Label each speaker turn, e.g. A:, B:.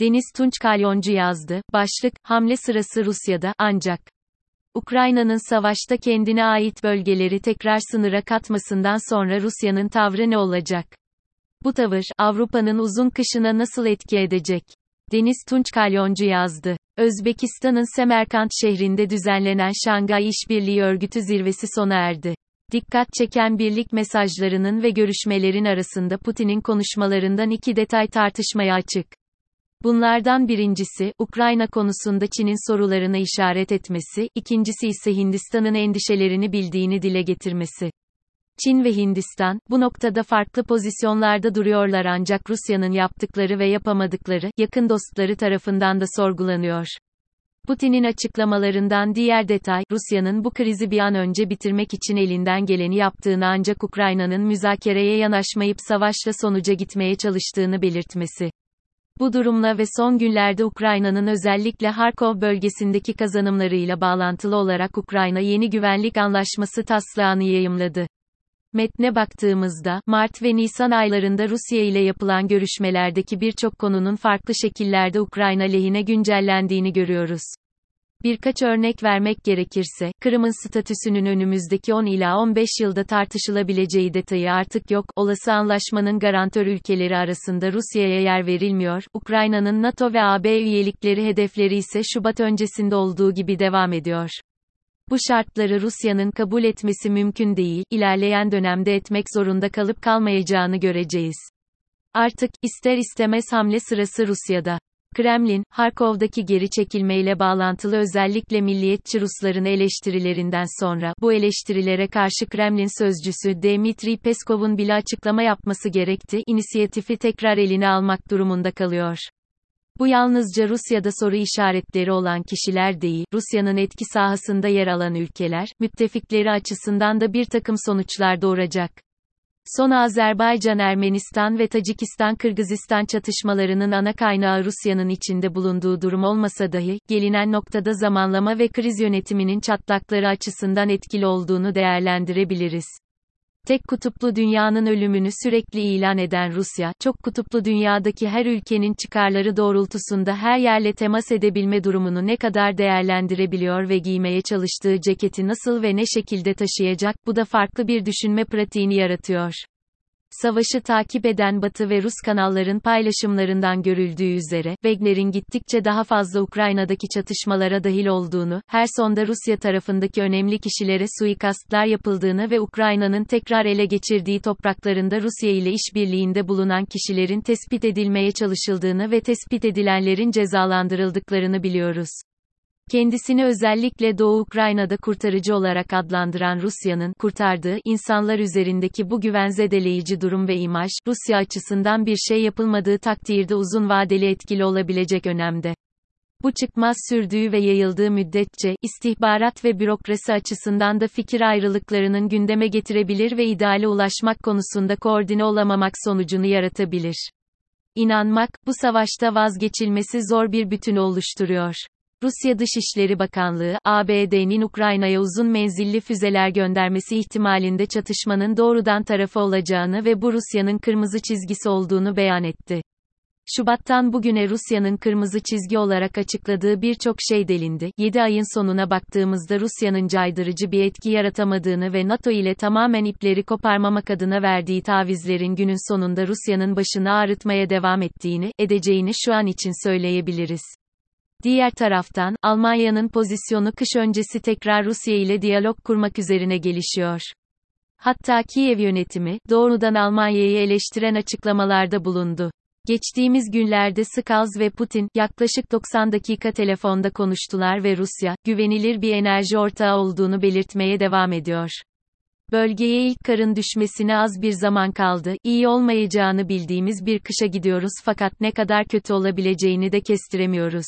A: Deniz Tunç Kalyoncu yazdı. Başlık, hamle sırası Rusya'da, ancak. Ukrayna'nın savaşta kendine ait bölgeleri tekrar sınıra katmasından sonra Rusya'nın tavrı ne olacak? Bu tavır, Avrupa'nın uzun kışına nasıl etki edecek? Deniz Tunç Kalyoncu yazdı. Özbekistan'ın Semerkant şehrinde düzenlenen Şangay İşbirliği Örgütü zirvesi sona erdi. Dikkat çeken birlik mesajlarının ve görüşmelerin arasında Putin'in konuşmalarından iki detay tartışmaya açık. Bunlardan birincisi, Ukrayna konusunda Çin'in sorularına işaret etmesi, ikincisi ise Hindistan'ın endişelerini bildiğini dile getirmesi. Çin ve Hindistan, bu noktada farklı pozisyonlarda duruyorlar ancak Rusya'nın yaptıkları ve yapamadıkları, yakın dostları tarafından da sorgulanıyor. Putin'in açıklamalarından diğer detay, Rusya'nın bu krizi bir an önce bitirmek için elinden geleni yaptığını ancak Ukrayna'nın müzakereye yanaşmayıp savaşla sonuca gitmeye çalıştığını belirtmesi. Bu durumla ve son günlerde Ukrayna'nın özellikle Harkov bölgesindeki kazanımlarıyla bağlantılı olarak Ukrayna yeni güvenlik anlaşması taslağını yayımladı. Metne baktığımızda, Mart ve Nisan aylarında Rusya ile yapılan görüşmelerdeki birçok konunun farklı şekillerde Ukrayna lehine güncellendiğini görüyoruz. Birkaç örnek vermek gerekirse, Kırım'ın statüsünün önümüzdeki 10 ila 15 yılda tartışılabileceği detayı artık yok, olası anlaşmanın garantör ülkeleri arasında Rusya'ya yer verilmiyor, Ukrayna'nın NATO ve AB üyelikleri hedefleri ise Şubat öncesinde olduğu gibi devam ediyor. Bu şartları Rusya'nın kabul etmesi mümkün değil, ilerleyen dönemde etmek zorunda kalıp kalmayacağını göreceğiz. Artık, ister istemez hamle sırası Rusya'da. Kremlin, Harkov'daki geri çekilmeyle bağlantılı özellikle milliyetçi Rusların eleştirilerinden sonra, bu eleştirilere karşı Kremlin sözcüsü Dmitri Peskov'un bile açıklama yapması gerekti, inisiyatifi tekrar eline almak durumunda kalıyor. Bu yalnızca Rusya'da soru işaretleri olan kişiler değil, Rusya'nın etki sahasında yer alan ülkeler, müttefikleri açısından da bir takım sonuçlar doğuracak. Son Azerbaycan-Ermenistan ve Tacikistan-Kırgızistan çatışmalarının ana kaynağı Rusya'nın içinde bulunduğu durum olmasa dahi, gelinen noktada zamanlama ve kriz yönetiminin çatlakları açısından etkili olduğunu değerlendirebiliriz. Tek kutuplu dünyanın ölümünü sürekli ilan eden Rusya, çok kutuplu dünyadaki her ülkenin çıkarları doğrultusunda her yerle temas edebilme durumunu ne kadar değerlendirebiliyor ve giymeye çalıştığı ceketi nasıl ve ne şekilde taşıyacak, bu da farklı bir düşünme pratiğini yaratıyor. Savaşı takip eden Batı ve Rus kanalların paylaşımlarından görüldüğü üzere, Wagner'in gittikçe daha fazla Ukrayna'daki çatışmalara dahil olduğunu, her sonda Rusya tarafındaki önemli kişilere suikastlar yapıldığını ve Ukrayna'nın tekrar ele geçirdiği topraklarında Rusya ile işbirliğinde bulunan kişilerin tespit edilmeye çalışıldığını ve tespit edilenlerin cezalandırıldıklarını biliyoruz. Kendisini özellikle Doğu Ukrayna'da kurtarıcı olarak adlandıran Rusya'nın kurtardığı insanlar üzerindeki bu güvenzedeleyici durum ve imaj, Rusya açısından bir şey yapılmadığı takdirde uzun vadeli etkili olabilecek önemde. Bu çıkmaz sürdüğü ve yayıldığı müddetçe, istihbarat ve bürokrasi açısından da fikir ayrılıklarının gündeme getirebilir ve ideale ulaşmak konusunda koordine olamamak sonucunu yaratabilir. İnanmak, bu savaşta vazgeçilmesi zor bir bütün oluşturuyor. Rusya Dışişleri Bakanlığı, ABD'nin Ukrayna'ya uzun menzilli füzeler göndermesi ihtimalinde çatışmanın doğrudan tarafı olacağını ve bu Rusya'nın kırmızı çizgisi olduğunu beyan etti. Şubattan bugüne Rusya'nın kırmızı çizgi olarak açıkladığı birçok şey delindi. 7 ayın sonuna baktığımızda Rusya'nın caydırıcı bir etki yaratamadığını ve NATO ile tamamen ipleri koparmamak adına verdiği tavizlerin günün sonunda Rusya'nın başını ağrıtmaya devam ettiğini, edeceğini şu an için söyleyebiliriz. Diğer taraftan, Almanya'nın pozisyonu kış öncesi tekrar Rusya ile diyalog kurmak üzerine gelişiyor. Hatta Kiev yönetimi, doğrudan Almanya'yı eleştiren açıklamalarda bulundu. Geçtiğimiz günlerde Skals ve Putin, yaklaşık 90 dakika telefonda konuştular ve Rusya, güvenilir bir enerji ortağı olduğunu belirtmeye devam ediyor. Bölgeye ilk karın düşmesine az bir zaman kaldı, iyi olmayacağını bildiğimiz bir kışa gidiyoruz fakat ne kadar kötü olabileceğini de kestiremiyoruz.